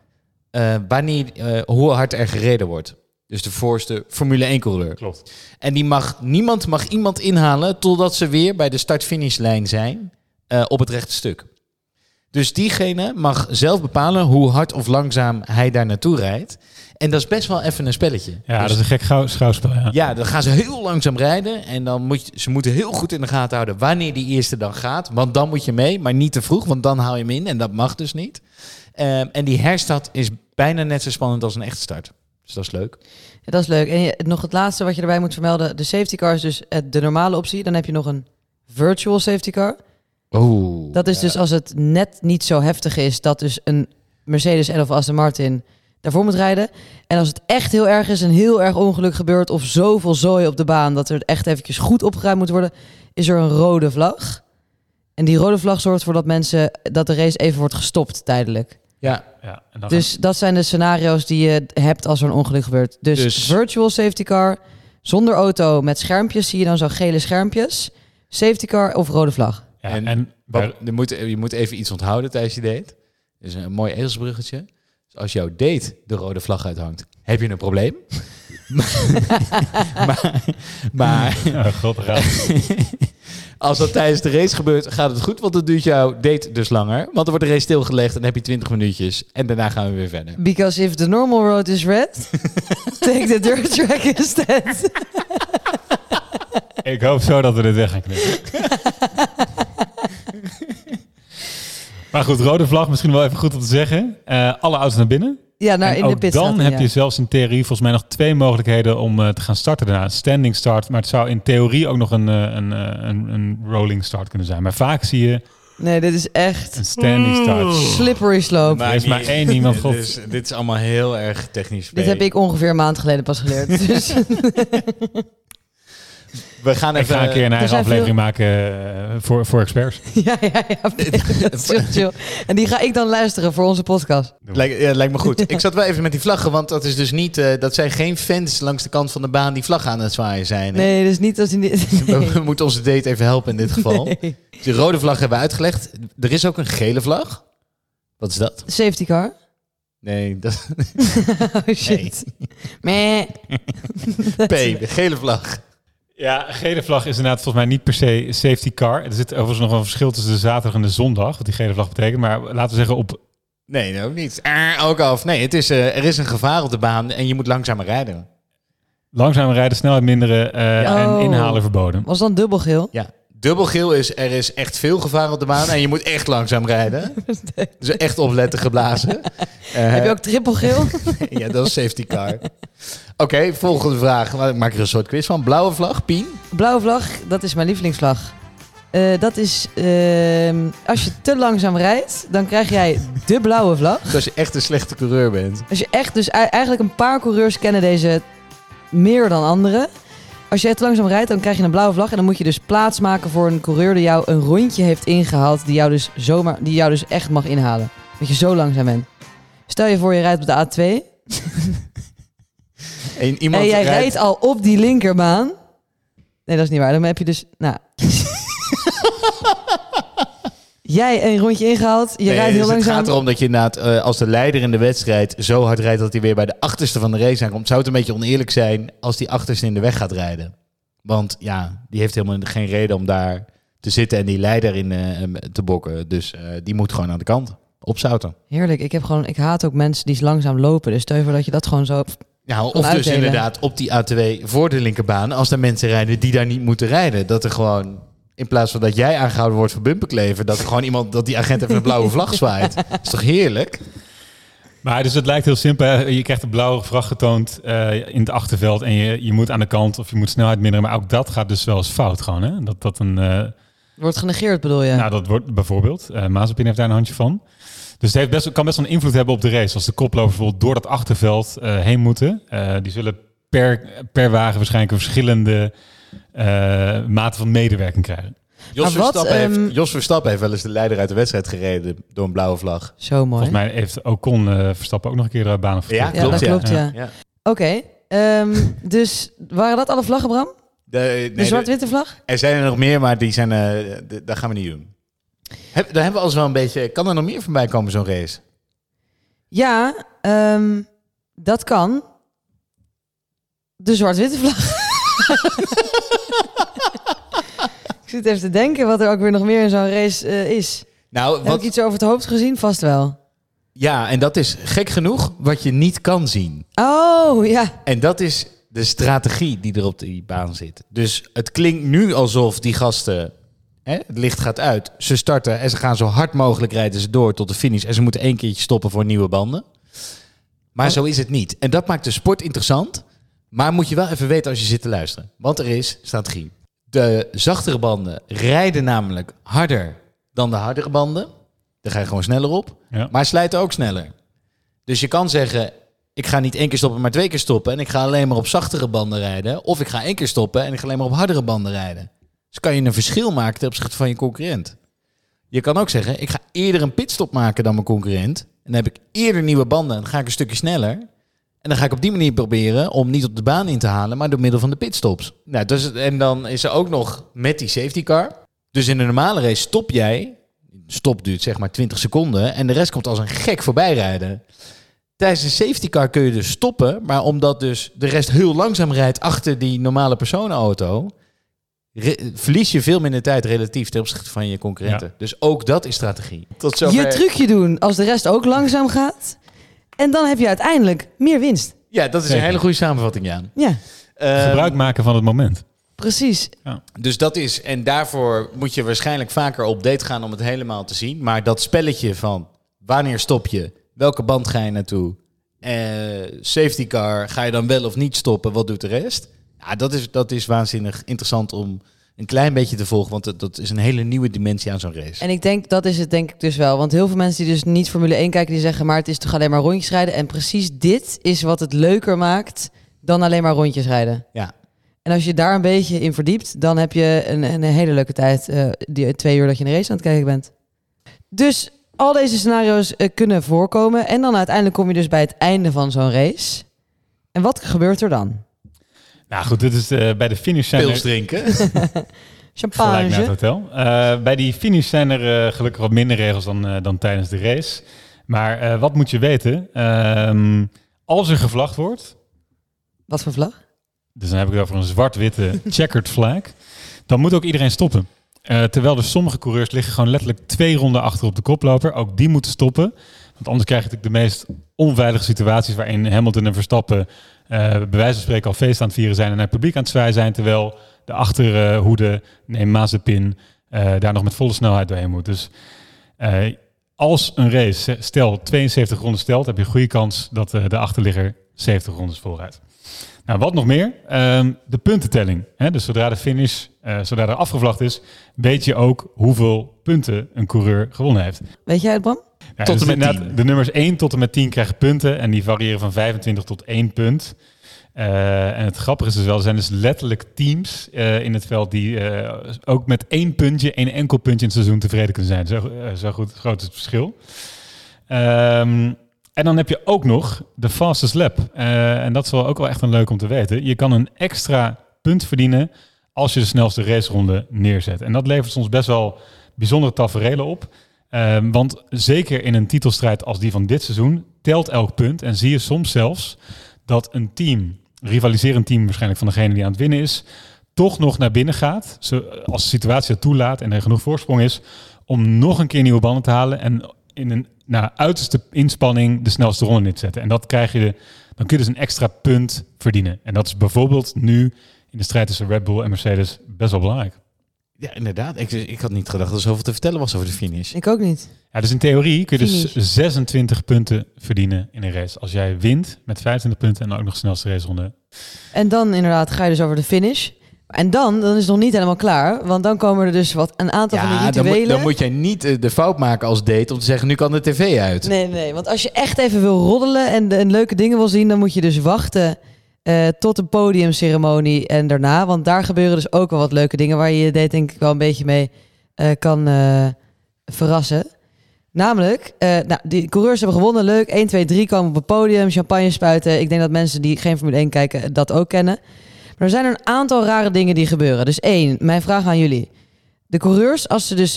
eh, wanneer, eh, hoe hard er gereden wordt. Dus de voorste Formule 1 coureur. Klopt. En die mag, niemand mag iemand inhalen totdat ze weer bij de start-finishlijn zijn eh, op het rechte stuk. Dus diegene mag zelf bepalen hoe hard of langzaam hij daar naartoe rijdt. En dat is best wel even een spelletje. Ja, Dus- dat is een gek gauw- schouwspel. Ja. ja, dan gaan ze heel langzaam rijden. En dan moet je, ze moeten heel goed in de gaten houden wanneer die eerste dan gaat. Want dan moet je mee, maar niet te vroeg, want dan haal je hem in. En dat mag dus niet. Ehm, en die herstart is bijna net zo spannend als een echte start. Dus dat is leuk. Ja, dat is leuk. En je- nog het laatste wat je erbij moet vermelden. De safety car is dus eh, de normale optie. Dan heb je nog een virtual safety car. Oeh. Dat is dus als het net niet zo heftig is. Dat dus een Mercedes en of Aston Martin daarvoor moet rijden. En als het echt heel erg is, een heel erg ongeluk gebeurt of zoveel zooi op de baan dat er echt eventjes goed opgeruimd moet worden, is er een rode vlag. En die rode vlag zorgt ervoor dat mensen dat de race even wordt gestopt tijdelijk. Ja, Ja, en dan Dus dat zijn de scenario's die je hebt als er een ongeluk gebeurt. Dus, Dus- virtual safety car, zonder auto met schermpjes, zie je dan zo gele schermpjes. Safety car of rode vlag. Ja, En en, Wat- je, moet, je moet even iets onthouden tijdens je date. Dus een mooi ezelsbruggetje. Dus als jouw date de rode vlag uithangt, heb je een probleem. *laughs* maar, *laughs* maar Oh, god, raad. *laughs* als dat tijdens de race gebeurt, gaat het goed. Want dan duurt jouw date dus langer. Want dan wordt de race stilgelegd en dan heb je 20 minuutjes. En daarna gaan we weer verder. Because if the normal road is red, *laughs* take the dirt track instead. Ik hoop zo dat we dit weg gaan knippen. *laughs* maar goed, rode vlag, misschien wel even goed om te zeggen. Eh, alle auto's naar binnen. Ja, nou en in de ook pit dan heb je zelfs in theorie volgens mij nog twee mogelijkheden om eh, te gaan starten daarna. Standing start, maar het zou in theorie ook nog een, eh, een, eh, een, een rolling start kunnen zijn. Maar vaak zie je Nee, dit is echt een standing start. slippery slope. Er is maar één iemand, God. Dit is, dit is allemaal heel erg technisch. Dit heb ik ongeveer een maand geleden pas geleerd. *laughs* Dus We gaan Ik even... ga een keer een eigen aflevering maken eh, voor, voor experts. *laughs* ja, ja, ja. *laughs* chill. En die ga ik dan luisteren voor onze podcast. Lijkt, ja, lijkt me goed. *laughs* Ik zat wel even met die vlaggen, want dat is dus niet... eh, dat zijn geen fans langs de kant van de baan die vlaggen aan het zwaaien zijn. hè? Nee, dus niet als die... Nee. We, we moeten onze date even helpen in dit geval. Nee. De rode vlag hebben we uitgelegd. Er is ook een gele vlag. Wat is dat? Safety car. Nee, dat Oh shit. Meh. P, de gele vlag. Ja, gele vlag is inderdaad volgens mij niet per se safety car. Er zit overigens nog een verschil tussen de zaterdag en de zondag, wat die gele vlag betekent. Maar laten we zeggen op... Nee, nee, ook niet. Ah, ook af. Nee, het is, eh, er is een gevaar op de baan en je moet langzamer rijden. Langzaam rijden, snelheid minderen eh, en Oh. inhalen verboden. Was dan dubbelgeel? Ja. Dubbel geel is, er is echt veel gevaar op de baan en je moet echt langzaam rijden. *laughs* Dus echt opletten geblazen. Eh, Heb je ook trippelgeel? *laughs* Ja, dat is safety car. *laughs* Oké, volgende vraag. Ik maak er een soort quiz van. Blauwe vlag, Pien. Blauwe vlag, dat is mijn lievelingsvlag. Eh, dat is... ehm, als je te langzaam rijdt, dan krijg jij de blauwe vlag. Dus als je echt een slechte coureur bent. Als je echt... Dus ei- eigenlijk een paar coureurs kennen deze meer dan anderen. Als je te langzaam rijdt, dan krijg je een blauwe vlag. En dan moet je dus plaatsmaken voor een coureur die jou een rondje heeft ingehaald. Die jou dus, zomaar, die jou dus echt mag inhalen. Dat je zo langzaam bent. Stel je voor je rijdt op de A2. *laughs* En iemand en jij rijdt- rijdt al op die linkerbaan. Nee, dat is niet waar. Dan heb je dus... Nou... *laughs* jij een rondje ingehaald. Je Nee, rijdt heel dus langzaam. Het gaat erom dat je inderdaad eh, als de leider in de wedstrijd zo hard rijdt dat hij weer bij de achterste van de race aankomt. Zou het een beetje oneerlijk zijn als die achterste in de weg gaat rijden? Want ja, die heeft helemaal geen reden om daar te zitten en die leider in eh, te bokken. Dus eh, die moet gewoon aan de kant. Opzouten. Heerlijk. Ik, heb gewoon, ik haat ook mensen die langzaam lopen. Dus stel je voor dat je dat gewoon zo... Ja, of dus uitdelen. inderdaad op die A2 voor de linkerbaan, als er mensen rijden die daar niet moeten rijden. Dat er gewoon, in plaats van dat jij aangehouden wordt voor bumperkleven, dat er gewoon iemand, dat die agent even een blauwe vlag zwaait. *laughs* is toch heerlijk? Maar dus het lijkt heel simpel. hè. Je krijgt een blauwe vlag getoond eh, in het achterveld en je, je moet aan de kant of je moet snelheid minderen. Maar ook dat gaat dus wel eens fout gewoon. Hè? Dat, dat een, eh, Wordt genegeerd, bedoel je? Nou, dat wordt bijvoorbeeld. eh Mazepin heeft daar een handje van. Dus het heeft best, kan best wel een invloed hebben op de race. Als de koplopers bijvoorbeeld door dat achterveld eh, heen moeten. eh, die zullen per, per wagen waarschijnlijk een verschillende eh mate van medewerking krijgen. Jos, Verstappen ehm, heeft, Jos Verstappen heeft wel eens de leider uit de wedstrijd gereden door een blauwe vlag. Zo mooi. Volgens mij heeft Ocon eh Verstappen ook nog een keer uh, banen Ja, ja, klopt, dat ja. klopt, ja. Ja. Ja. Oké. ehm, *laughs* dus waren dat alle vlaggen, Bram? De, nee, De de- zwart-witte vlag? er zijn er nog meer, maar die zijn, eh, de- dat gaan we niet doen. Heb, daar hebben we alles wel een beetje. Kan er nog meer voorbij komen, zo'n race? Ja, ehm, dat kan. De zwart-witte vlag. *laughs* ik zit even te denken wat er ook weer nog meer in zo'n race eh, is. Nou, Heb wat, ik iets over het hoofd gezien? Vast wel. ja, en dat is gek genoeg wat je niet kan zien. Oh, ja. En dat is de strategie die er op die baan zit. Dus het klinkt nu alsof die gasten, hè, het licht gaat uit, ze starten en ze gaan zo hard mogelijk rijden ze door tot de finish. En ze moeten één keertje stoppen voor nieuwe banden. Maar Oh. zo is het niet. En dat maakt de sport interessant. Maar moet je wel even weten als je zit te luisteren. Want er is strategie. De zachtere banden rijden namelijk harder dan de hardere banden. Dan ga je gewoon sneller op. Ja. Maar slijten ook sneller. Dus je kan zeggen, ik ga niet één keer stoppen, maar twee keer stoppen. En ik ga alleen maar op zachtere banden rijden. Of ik ga één keer stoppen en ik ga alleen maar op hardere banden rijden. Dus kan je een verschil maken ten opzichte van je concurrent. Je kan ook zeggen, ik ga eerder een pitstop maken dan mijn concurrent. En dan heb ik eerder nieuwe banden en dan ga ik een stukje sneller. En dan ga ik op die manier proberen om niet op de baan in te halen, maar door middel van de pitstops. Nou, dus, en dan is er ook nog met die safety car. Dus in een normale race stop jij. Stop duurt zeg maar 20 seconden. En de rest komt als een gek voorbij rijden. Tijdens een safety car kun je dus stoppen. Maar omdat dus de rest heel langzaam rijdt achter die normale personenauto. Verlies je veel minder tijd relatief ten opzichte van je concurrenten. Dus ook dat is strategie. Tot zover. Je trucje doen als de rest ook langzaam gaat. En dan heb je uiteindelijk meer winst. Ja, dat is Zeker. een hele goede samenvatting, Jaan. Ja, Ehm, Gebruik maken van het moment. precies. Dus dat is, en daarvoor moet je waarschijnlijk vaker op date gaan om het helemaal te zien. Maar dat spelletje van wanneer stop je, welke band ga je naartoe, eh, safety car, ga je dan wel of niet stoppen, wat doet de rest? Ja, dat is, dat is waanzinnig interessant om een klein beetje te volgen, want dat, is een hele nieuwe dimensie aan zo'n race. En ik denk, dat is het denk ik dus wel. Want heel veel mensen die dus niet Formule 1 kijken, die zeggen... maar het is toch alleen maar rondjes rijden. En precies dit is wat het leuker maakt dan alleen maar rondjes rijden. Ja. En als je daar een beetje in verdiept, dan heb je een, een hele leuke tijd. eh, die twee uur dat je een race aan het kijken bent. Dus al deze scenario's eh, kunnen voorkomen. En dan uiteindelijk kom je dus bij het einde van zo'n race. En wat gebeurt er dan? Nou goed, dit is eh, bij de finish zijn er- Pils drinken. *laughs* Gelijk naar het Champagne. hotel. Eh, bij die finish zijn er eh, gelukkig wat minder regels dan, eh, dan tijdens de race. Maar eh, wat moet je weten? Ehm, als er gevlagd wordt, Wat voor vlag? dus dan heb ik het over een zwart-witte *laughs* checkered flag, dan moet ook iedereen stoppen. Eh, terwijl er sommige coureurs liggen gewoon letterlijk twee ronden achter op de koploper. Ook die moeten stoppen. Want anders krijg je de meest onveilige situaties waarin Hamilton en Verstappen eh bij wijze van spreken al feest aan het vieren zijn en naar het publiek aan het zwaaien zijn. Terwijl de achterhoede, neem Mazepin, eh daar nog met volle snelheid doorheen moet. Dus eh, als een race, stel 72 ronden stelt, heb je een goede kans dat de achterligger 70 rondes volrijdt. Nou, wat nog meer? Ehm, de puntentelling. Dus zodra de finish, zodra er afgevlacht is, weet je ook hoeveel punten een coureur gewonnen heeft. Weet jij het, Bram? Ja, Tot dus en met inderdaad, 10. De nummers 1 tot en met 10 krijgen punten en die variëren van 25 tot 1 punt. Eh, en het grappige is dus wel, er zijn dus letterlijk teams eh, in het veld die eh, ook met één puntje, één enkel puntje in het seizoen tevreden kunnen zijn. Zo, zo goed, groot is het verschil. Ehm, en dan heb je ook nog de fastest lap. En dat is wel ook wel echt een leuk om te weten. Je kan een extra punt verdienen als je de snelste raceronde neerzet. En dat levert soms best wel bijzondere tafereelen op. Ehm, want zeker in een titelstrijd als die van dit seizoen telt elk punt. En zie je soms zelfs dat een team, rivaliserend team waarschijnlijk van degene die aan het winnen is, toch nog naar binnen gaat, als de situatie toelaat en er genoeg voorsprong is, om nog een keer nieuwe banden te halen en in een nou, uiterste inspanning de snelste ronde neer te zetten. En dat krijg je, dan kun je dus een extra punt verdienen. En dat is bijvoorbeeld nu in de strijd tussen Red Bull en Mercedes best wel belangrijk. Ja, inderdaad. Ik, ik had niet gedacht dat er zoveel te vertellen was over de finish. Ik ook niet. Ja, dus in theorie kun je dus Finish. 26 punten verdienen in een race. Als jij wint met 25 punten en dan ook nog de snelste raceronde. En dan inderdaad ga je dus over de finish. En dan, dan is het nog niet helemaal klaar. Want dan komen er dus wat, een aantal van die Ja, dan rituelen. moet, dan moet jij niet eh, de fout maken als date om te zeggen, nu kan de tv uit. Nee, nee, want als je echt even wil roddelen en, en leuke dingen wil zien, dan moet je dus wachten eh, tot de podiumceremonie en daarna. Want daar gebeuren dus ook wel wat leuke dingen waar je je denk ik wel een beetje mee eh, kan eh, verrassen. Namelijk, nou, die coureurs hebben gewonnen, leuk. 1, 2, 3 komen op het podium, champagne spuiten. Ik denk dat mensen die geen Formule 1 kijken dat ook kennen. Maar er zijn een aantal rare dingen die gebeuren. Dus één, mijn vraag aan jullie. De coureurs, als ze dus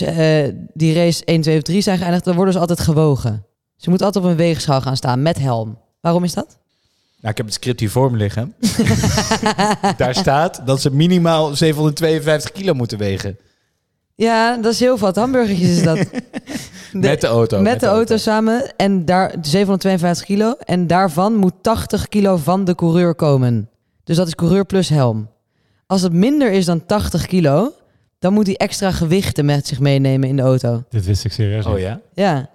die race 1, 2 of 3 zijn geëindigd, dan worden ze altijd gewogen. Ze moeten altijd op een weegschaal gaan staan met helm. Waarom is dat? Nou, ik heb het script hier voor me liggen. *laughs* Daar staat dat ze minimaal 752 kilo moeten wegen. Ja, dat is heel wat. Hamburgertjes is dat. *laughs* De- met de auto. met de auto samen. En daar 752 kilo. En daarvan moet 80 kilo van de coureur komen. Dus dat is coureur plus helm. Als het minder is dan 80 kilo, dan moet hij extra gewichten met zich meenemen in de auto. Dit wist ik serieus. Oh ja? Ja.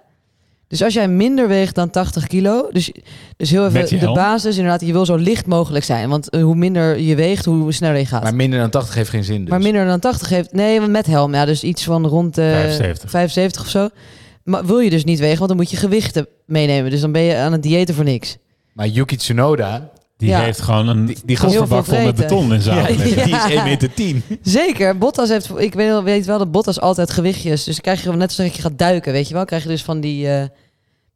Dus als jij minder weegt dan 80 kilo, dus, dus heel even de basis, inderdaad, je wil zo licht mogelijk zijn. Want eh, hoe minder je weegt, hoe sneller je gaat. Maar minder dan 80 heeft geen zin dus. Maar minder dan 80 heeft. Nee, met helm. Ja, dus iets van rond de 75. 75 of zo. maar wil je dus niet wegen, want dan moet je gewichten meenemen. Dus dan ben je aan het diëten voor niks. Maar Yuki Tsunoda, Die Ja. heeft gewoon een Die- die veel vol met beton in zijn ja, die is 1 meter 10. Zeker, Bottas heeft, ik weet, weet wel dat Bottas altijd gewichtjes, dus dan krijg je net als dat je gaat duiken, weet je wel, krijg je dus van die eh,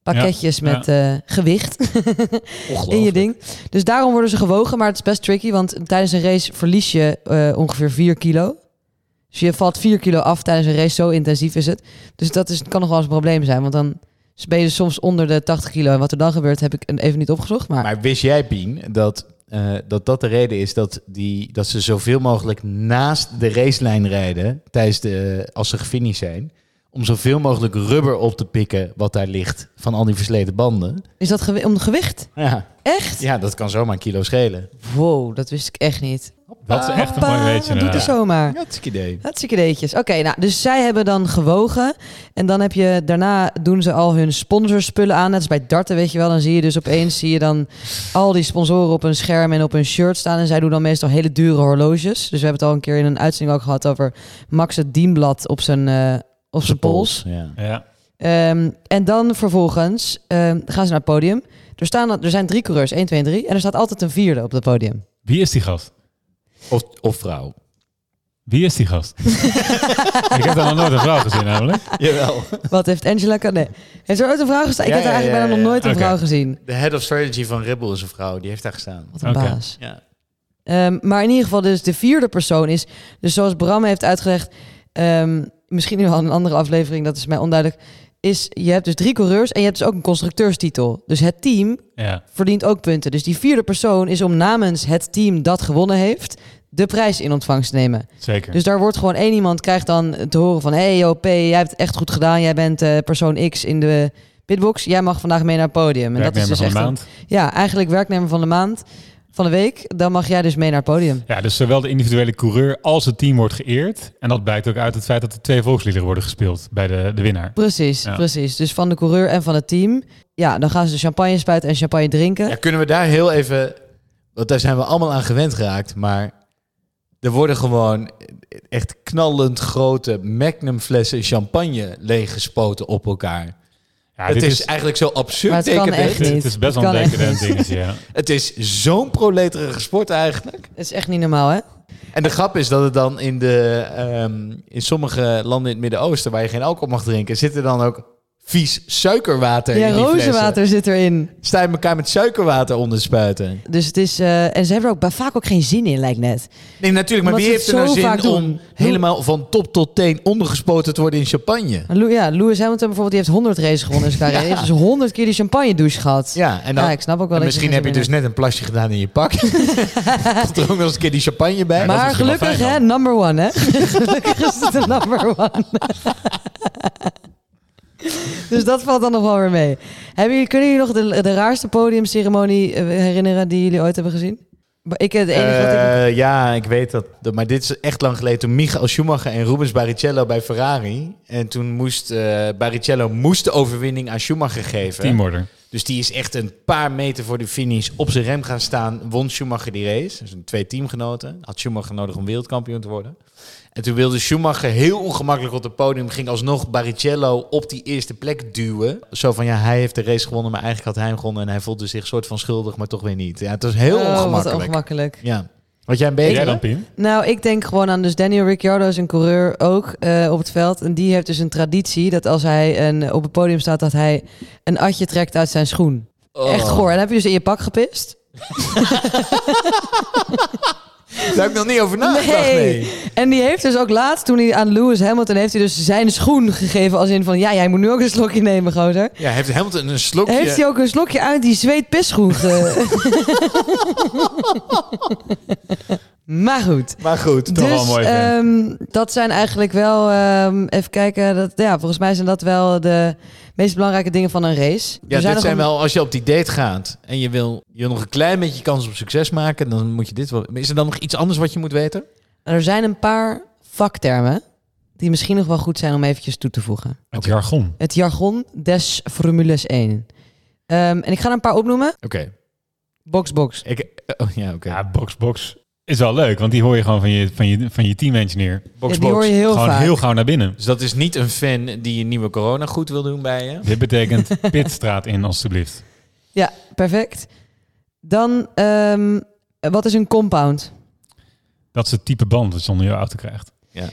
pakketjes Ja, met eh, gewicht *laughs* in je ding. Dus daarom worden ze gewogen, maar het is best tricky, want tijdens een race verlies je eh, ongeveer 4 kilo. Dus je valt 4 kilo af tijdens een race, zo intensief is het. Dus dat is, kan nog wel eens een probleem zijn, want dan ben je dus soms onder de 80 kilo. En wat er dan gebeurt, heb ik even niet opgezocht, maar... Wist jij, Pien, dat, eh, dat dat de reden is dat, die, dat ze zoveel mogelijk naast de racelijn rijden tijdens de, als ze gefinished zijn? Om zoveel mogelijk rubber op te pikken wat daar ligt van al die versleten banden. Is dat gewi- om het gewicht? Ja, Echt? ja dat kan zomaar een kilo schelen. Wow, dat wist ik echt niet. Dat is echt een mooi Hoppa, weetje. Doe het zomaar. Hartstikke idee. Hartstikke ideetjes. Oké, nou, dus zij hebben dan gewogen. En dan heb je, daarna doen ze al hun sponsorspullen aan. Net als bij darten, weet je wel. Dan zie je dus opeens, zie je dan al die sponsoren op een scherm en op hun shirt staan. En zij doen dan meestal hele dure horloges. Dus we hebben het al een keer in een uitzending ook gehad over Max het dienblad op zijn, eh, op zijn pols. Ja. Ja. Ehm, en dan vervolgens ehm, gaan ze naar het podium. Er, staan, er zijn drie coureurs, 1, 2 en 3. En er staat altijd een vierde op het podium. Wie is die gast? Of, of vrouw. Wie is die gast? *laughs* ik heb daar nog nooit een vrouw gezien namelijk. Jawel. Wat heeft Angela... Kan- Nee. Heeft er ooit een vrouw gestaan? Ik Ja, heb er ja, eigenlijk ja, bijna nog nooit een vrouw gezien. De head of strategy van Red Bull is een vrouw. Die heeft daar gestaan. Wat een baas. Ja. Ehm, maar in ieder geval, dus de vierde persoon is... Dus zoals Bram heeft uitgelegd... ehm, misschien nu al een andere aflevering, dat is mij onduidelijk... Is, je hebt dus drie coureurs en je hebt dus ook een constructeurstitel. Dus het team Ja. verdient ook punten. Dus die vierde persoon is om namens het team dat gewonnen heeft... de prijs in ontvangst te nemen. Zeker. Dus daar wordt gewoon één iemand krijgt dan te horen van... hey yo, P, jij hebt het echt goed gedaan. Jij bent eh, persoon X in de pitbox. Jij mag vandaag mee naar het podium. En dat is dus van echt de een- maand. ja, eigenlijk werknemer van de maand, van de week. Dan mag jij dus mee naar het podium. Ja, dus zowel de individuele coureur als het team wordt geëerd. En dat blijkt ook uit het feit dat er twee volksliederen worden gespeeld bij de, de winnaar. Precies, Ja. precies. Dus van de coureur en van het team. Ja, dan gaan ze de champagne spuiten en champagne drinken. Ja, kunnen we daar heel even... Want daar zijn we allemaal aan gewend geraakt. Maar er worden gewoon echt knallend grote magnum flessen champagne leeggespoten op elkaar. Ja, het dit is, eigenlijk zo absurd Maar het kan decadent. echt dit- niet. Het is best wel een decadent dingetje, ja. *laughs* Het is zo'n proleterige sport eigenlijk. Het is echt niet normaal, hè? En de grap is dat het dan in, de, ehm, in sommige landen in het Midden-Oosten... waar je geen alcohol mag drinken... zit er dan ook vies suikerwater Ja, in die rozenwater zit erin. Sta je elkaar met suikerwater onder spuiten. Dus het is... eh, en ze hebben er ook bij- vaak ook geen zin in, lijkt net. Nee, natuurlijk. Maar wie heeft er nou zin doen. om helemaal van top tot teen ondergespoten te worden in champagne? Ja, Lewis Hamilton bijvoorbeeld, die heeft 100 races gewonnen in zijn carrière. *laughs* Dus 100 keer die champagne douche gehad. Ja, en dan, Ja, ik snap ook wel en misschien heb je dus net een plasje gedaan in je pak. *laughs* *laughs* Komt er ook nog eens een keer die champagne bij. Maar gelukkig, hè, number one, hè? gelukkig is het een number one. *laughs* dus dat valt dan nog wel weer mee. Hebben jullie, kunnen jullie nog de, de raarste podiumceremonie eh, herinneren die jullie ooit hebben gezien? Maar Ik, het enige wat ik... Eh, ja, ik weet dat, dat- Maar dit is echt lang geleden. Toen Michael Schumacher en Rubens Barrichello bij Ferrari. En toen moest eh, Barrichello moest de overwinning aan Schumacher geven. Teamorder. Dus die is echt een paar meter voor de finish op zijn rem gaan staan. Won Schumacher die race. Dus een twee teamgenoten. Had Schumacher nodig om wereldkampioen te worden. En toen wilde Schumacher heel ongemakkelijk op het podium. Ging alsnog Barrichello op die eerste plek duwen. Zo van ja, hij heeft de race gewonnen, maar eigenlijk had hij hem gewonnen. En hij voelde zich soort van schuldig, maar toch weer niet. Ja, het was heel Oh, wat ongemakkelijk. ongemakkelijk. Ja. Had jij een beetje? jij dan, Pien? Nou, ik denk gewoon aan dus Daniel Ricciardo is een coureur ook eh, op het veld. En die heeft dus een traditie dat als hij een, op het podium staat, dat hij een atje trekt uit zijn schoen. Oh. Echt goor. En dan heb je dus in je pak gepist. *laughs* Daar heb ik nog niet over nagedacht. Nee. En die heeft dus ook laatst, toen hij aan Lewis Hamilton, heeft hij dus zijn schoen gegeven. Als in van, ja, jij moet nu ook een slokje nemen, gozer. Ja, heeft Hamilton een slokje. Heeft hij ook een slokje uit die zweetpisschoen ge... *laughs* maar goed. Maar goed. Toch wel dus mooi, ehm, dat zijn eigenlijk wel, ehm, even kijken, dat, ja, volgens mij zijn dat wel de meest belangrijke dingen van een race. Ja, Er dit zijn wel, als je op die date gaat en je wil, je nog een klein beetje kans op succes maken, dan moet je dit wel. Is er dan nog iets anders wat je moet weten? Er zijn een paar vaktermen die misschien nog wel goed zijn om eventjes toe te voegen. Het jargon. Het jargon des Formules 1. Ehm, en ik ga er een paar opnoemen. Oké. Box, box. Ik, oh, ja, oké. Ja, box, box. Is wel leuk, want die hoor je gewoon van je, van je, van je team-engineer. Box, Ja, die hoor je heel Gewoon vaak. heel gauw naar binnen. Dus dat is niet een fan die een nieuwe corona goed wil doen bij je. Dit betekent *laughs* pitstraat in, alstublieft. Ja, perfect. Dan, ehm, wat is een compound? Dat is het type band dat je onder je auto krijgt.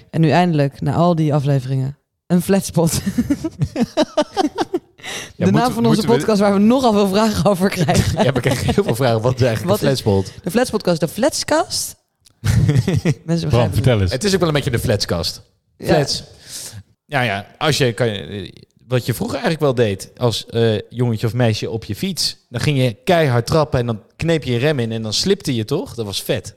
En nu eindelijk, na al die afleveringen, een flatspot. *laughs* de naam van onze we- podcast waar we nogal veel vragen over krijgen. Ja, we krijgen heel veel vragen. Wat is eigenlijk is- flatspot? De flatspodcast, de flatskast. *laughs* Mensen Bram, vertel eens. Het is ook wel een beetje de flatskast. Ja. Flats. Ja, ja. Als je, kan je, wat je vroeger eigenlijk wel deed als eh, jongetje of meisje op je fiets. Dan ging je keihard trappen en dan kneep je je rem in en dan slipte je toch? Dat was vet.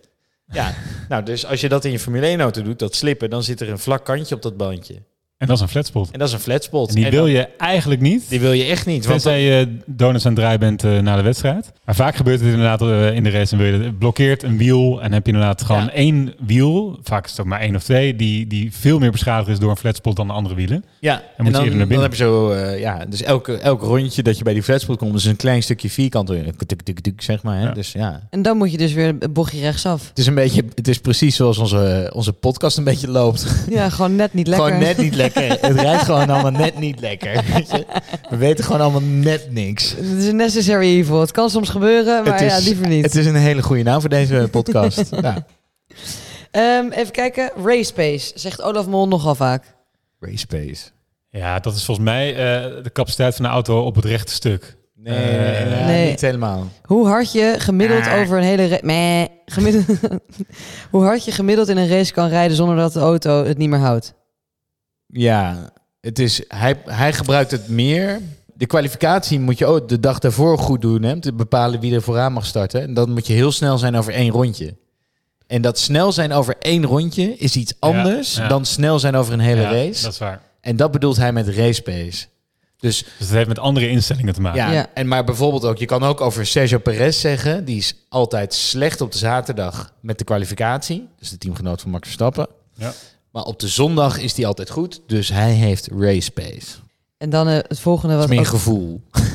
Ja, *laughs* nou dus als je dat in je Formule 1 auto doet, dat slippen, dan zit er een vlak kantje op dat bandje. En dat is een flatspot. En dat is een flatspot. En die En wil dan- je eigenlijk niet. Die wil je echt niet. Want Tenzij je donuts aan het draaien bent eh, na de wedstrijd. Maar vaak gebeurt het inderdaad eh, in de race. En wil je, het blokkeert een wiel en heb je inderdaad gewoon Ja. één wiel. Vaak is het ook maar één of twee. Die, die veel meer beschadigd is door een flatspot dan de andere wielen. Ja, moet en je dan, eerder naar dan binnen. heb je zo, eh, ja, dus elke, elk rondje dat je bij die flatspot komt, is een klein stukje vierkant, tuk, tuk, tuk, zeg maar. Hè? Ja. Dus ja, En dan moet je dus weer een bochtje rechtsaf. het is een beetje, het is precies zoals onze, onze podcast een beetje loopt. Ja, gewoon net niet *laughs* lekker. Gewoon net niet lekker. Het rijdt gewoon allemaal net niet lekker. We weten gewoon allemaal net niks. Het is een necessary evil. Het kan soms gebeuren, maar is- ja, liever niet. Het is een hele goede naam voor deze podcast. ja. *laughs* Ehm, even kijken. Race pace, zegt Olaf Mol nogal vaak. Race pace. Ja, dat is volgens mij eh, de capaciteit van de auto op het rechte stuk. Nee, Eh, nee, Nee. niet helemaal. Hoe hard je gemiddeld Ah. over een hele Meh. gemiddeld *laughs* Hoe hard je gemiddeld in een race kan rijden zonder dat de auto het niet meer houdt. Ja, het is, hij, hij gebruikt het meer. De kwalificatie moet je ook de dag daarvoor goed doen. Hè, om te bepalen wie er vooraan mag starten. En dan moet je heel snel zijn over één rondje. En dat snel zijn over één rondje is iets anders ja. dan snel zijn over een hele Ja, race. Dat is waar. En dat bedoelt hij met race pace. Dus Dus het heeft met andere instellingen te maken. ja, Ja. En maar bijvoorbeeld ook, je kan ook over Sergio Perez zeggen, die is altijd slecht op de zaterdag met de kwalificatie. Dus de teamgenoot van Max Verstappen. Ja. Maar op de zondag is hij altijd goed, dus hij heeft race pace. En dan eh, het volgende is meer ook- gevoel. *laughs*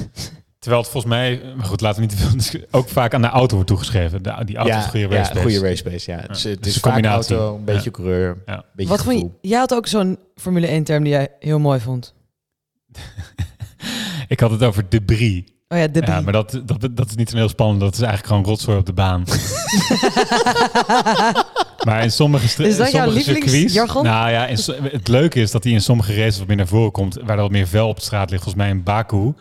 Terwijl het volgens mij, maar goed, laten we niet te veel ook vaak aan de auto wordt toegeschreven. De, die auto ja, is goede ja, race pace. goede race pace. Ja. Het is, het dus is combinatie. auto, een beetje Ja. coureur, Ja. een beetje Wat vond gevoel. je, jij had ook zo'n Formule 1 term die jij heel mooi vond. *laughs* Ik had het over debris. Oh ja, debris. Ja, maar dat, dat, dat is niet zo heel spannend. Dat is eigenlijk gewoon rotzooi op de baan. *laughs* maar in sommige, Is dat in jouw sommige circuits... lievelingsjargon? Nou ja, in, so- het leuke is dat hij in sommige races wat meer naar voren komt. Waar er wat meer vel op de straat ligt. Volgens mij in Baku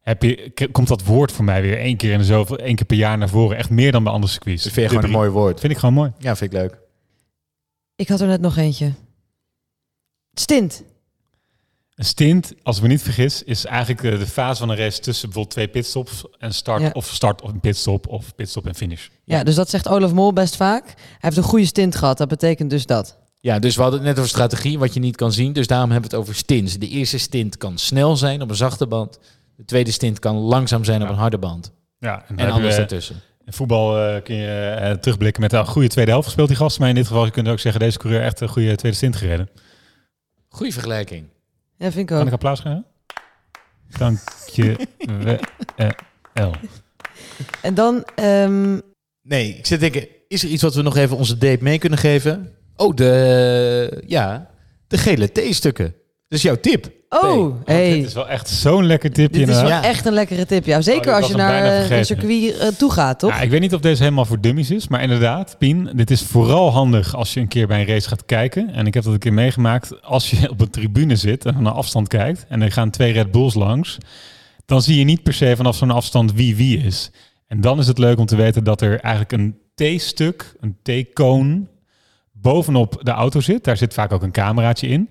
heb je, komt dat woord voor mij weer één keer, in de zoveel, één keer per jaar naar voren. Echt meer dan bij andere circuits. Dat vind je gewoon een mooi woord. Vind ik gewoon mooi. Ja, vind ik leuk. Ik had er net nog eentje. Stint. Een stint, als ik me niet vergis, is eigenlijk eh, de fase van een race tussen bijvoorbeeld twee pitstops en start Ja. of start of een pitstop of pitstop en finish. Ja, dus dat zegt Olaf Mol best vaak. Hij heeft een goede stint gehad. Dat betekent dus dat. Ja, dus we hadden het net over strategie, wat je niet kan zien. Dus daarom hebben we het over stints. De eerste stint kan snel zijn op een zachte band. De tweede stint kan langzaam zijn op een harde band. Ja, en, En dan alles daartussen. In voetbal eh, kun je eh, terugblikken met een goede tweede helft gespeeld die gast. Maar in dit geval je kunt ook zeggen, deze coureur echt een goede tweede stint gereden. Goeie vergelijking. Ja, vind ik Kan ook. ik applaus geven? Dank je wel. En dan, ehm, Nee, ik zit te denken, is er iets wat we nog even onze date mee kunnen geven? Oh, de, ja, de gele theestukken. Dat is jouw tip. Oh, hey. Dit is wel echt zo'n lekker tipje. Dit is wel echt een lekkere tip. Ja, Oh, zeker dit als je naar eh, een vergeten. circuit eh, toe gaat, toch? Ja, ik weet niet of deze helemaal voor dummies is, maar inderdaad, Pien, dit is vooral handig als je een keer bij een race gaat kijken. En ik heb dat een keer meegemaakt. Als je op een tribune zit en van een afstand kijkt en er gaan twee Red Bulls langs, dan zie je niet per se vanaf zo'n afstand wie wie is. En dan is het leuk om te weten dat er eigenlijk een T-stuk, een T-koon, bovenop de auto zit. Daar zit vaak ook een cameraatje in.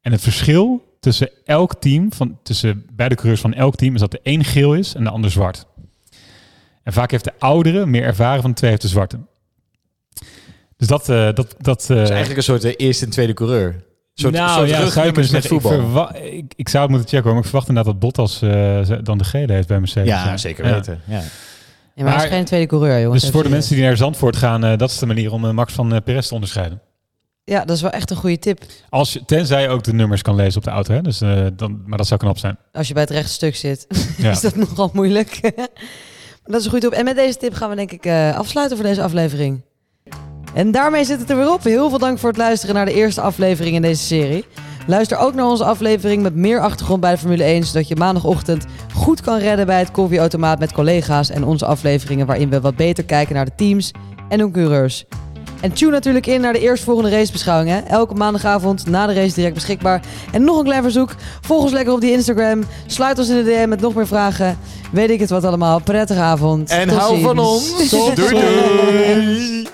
En het verschil tussen elk team, van, tussen beide coureurs van elk team, is dat de een geel is en de ander zwart. En vaak heeft de oudere meer ervaren van de twee heeft de zwarte. Dus dat... eh dat, dat is eh, eigenlijk een soort de eerste en tweede coureur. Een soort, nou soort ja, zou je kunnen rugnummers met zeggen. Ik, voetbal. verwa- ik, ik zou het moeten checken hoor, maar ik verwacht inderdaad dat Bottas eh, dan de gele heeft bij Mercedes. Ja, zeker weten. Ja. Ja, maar hij is geen tweede coureur, jongens. Dus voor de mensen die naar Zandvoort gaan, eh, dat is de manier om eh, Max van eh, Perez te onderscheiden. Ja, dat is wel echt een goede tip. Als je, tenzij je ook de nummers kan lezen op de auto, hè? Dus, eh, dan, maar dat zou knap zijn. Als je bij het rechte stuk zit, *laughs* Ja. is dat nogal moeilijk. *laughs* Maar dat is een goede tip. En met deze tip gaan we denk ik eh, afsluiten voor deze aflevering. En daarmee zit het er weer op. Heel veel dank voor het luisteren naar de eerste aflevering in deze serie. Luister ook naar onze aflevering met meer achtergrond bij de Formule 1, zodat je maandagochtend goed kan redden bij het koffieautomaat met collega's en onze afleveringen waarin we wat beter kijken naar de teams en hun coureurs. En tune natuurlijk in naar de eerstvolgende racebeschouwing. Hè? Elke maandagavond na de race direct beschikbaar. En nog een klein verzoek. Volg ons lekker op die Instagram. Sluit ons in de DM met nog meer vragen. Weet ik het wat allemaal. Prettige avond. En Tot hou ziens. van ons. Tot doei doei.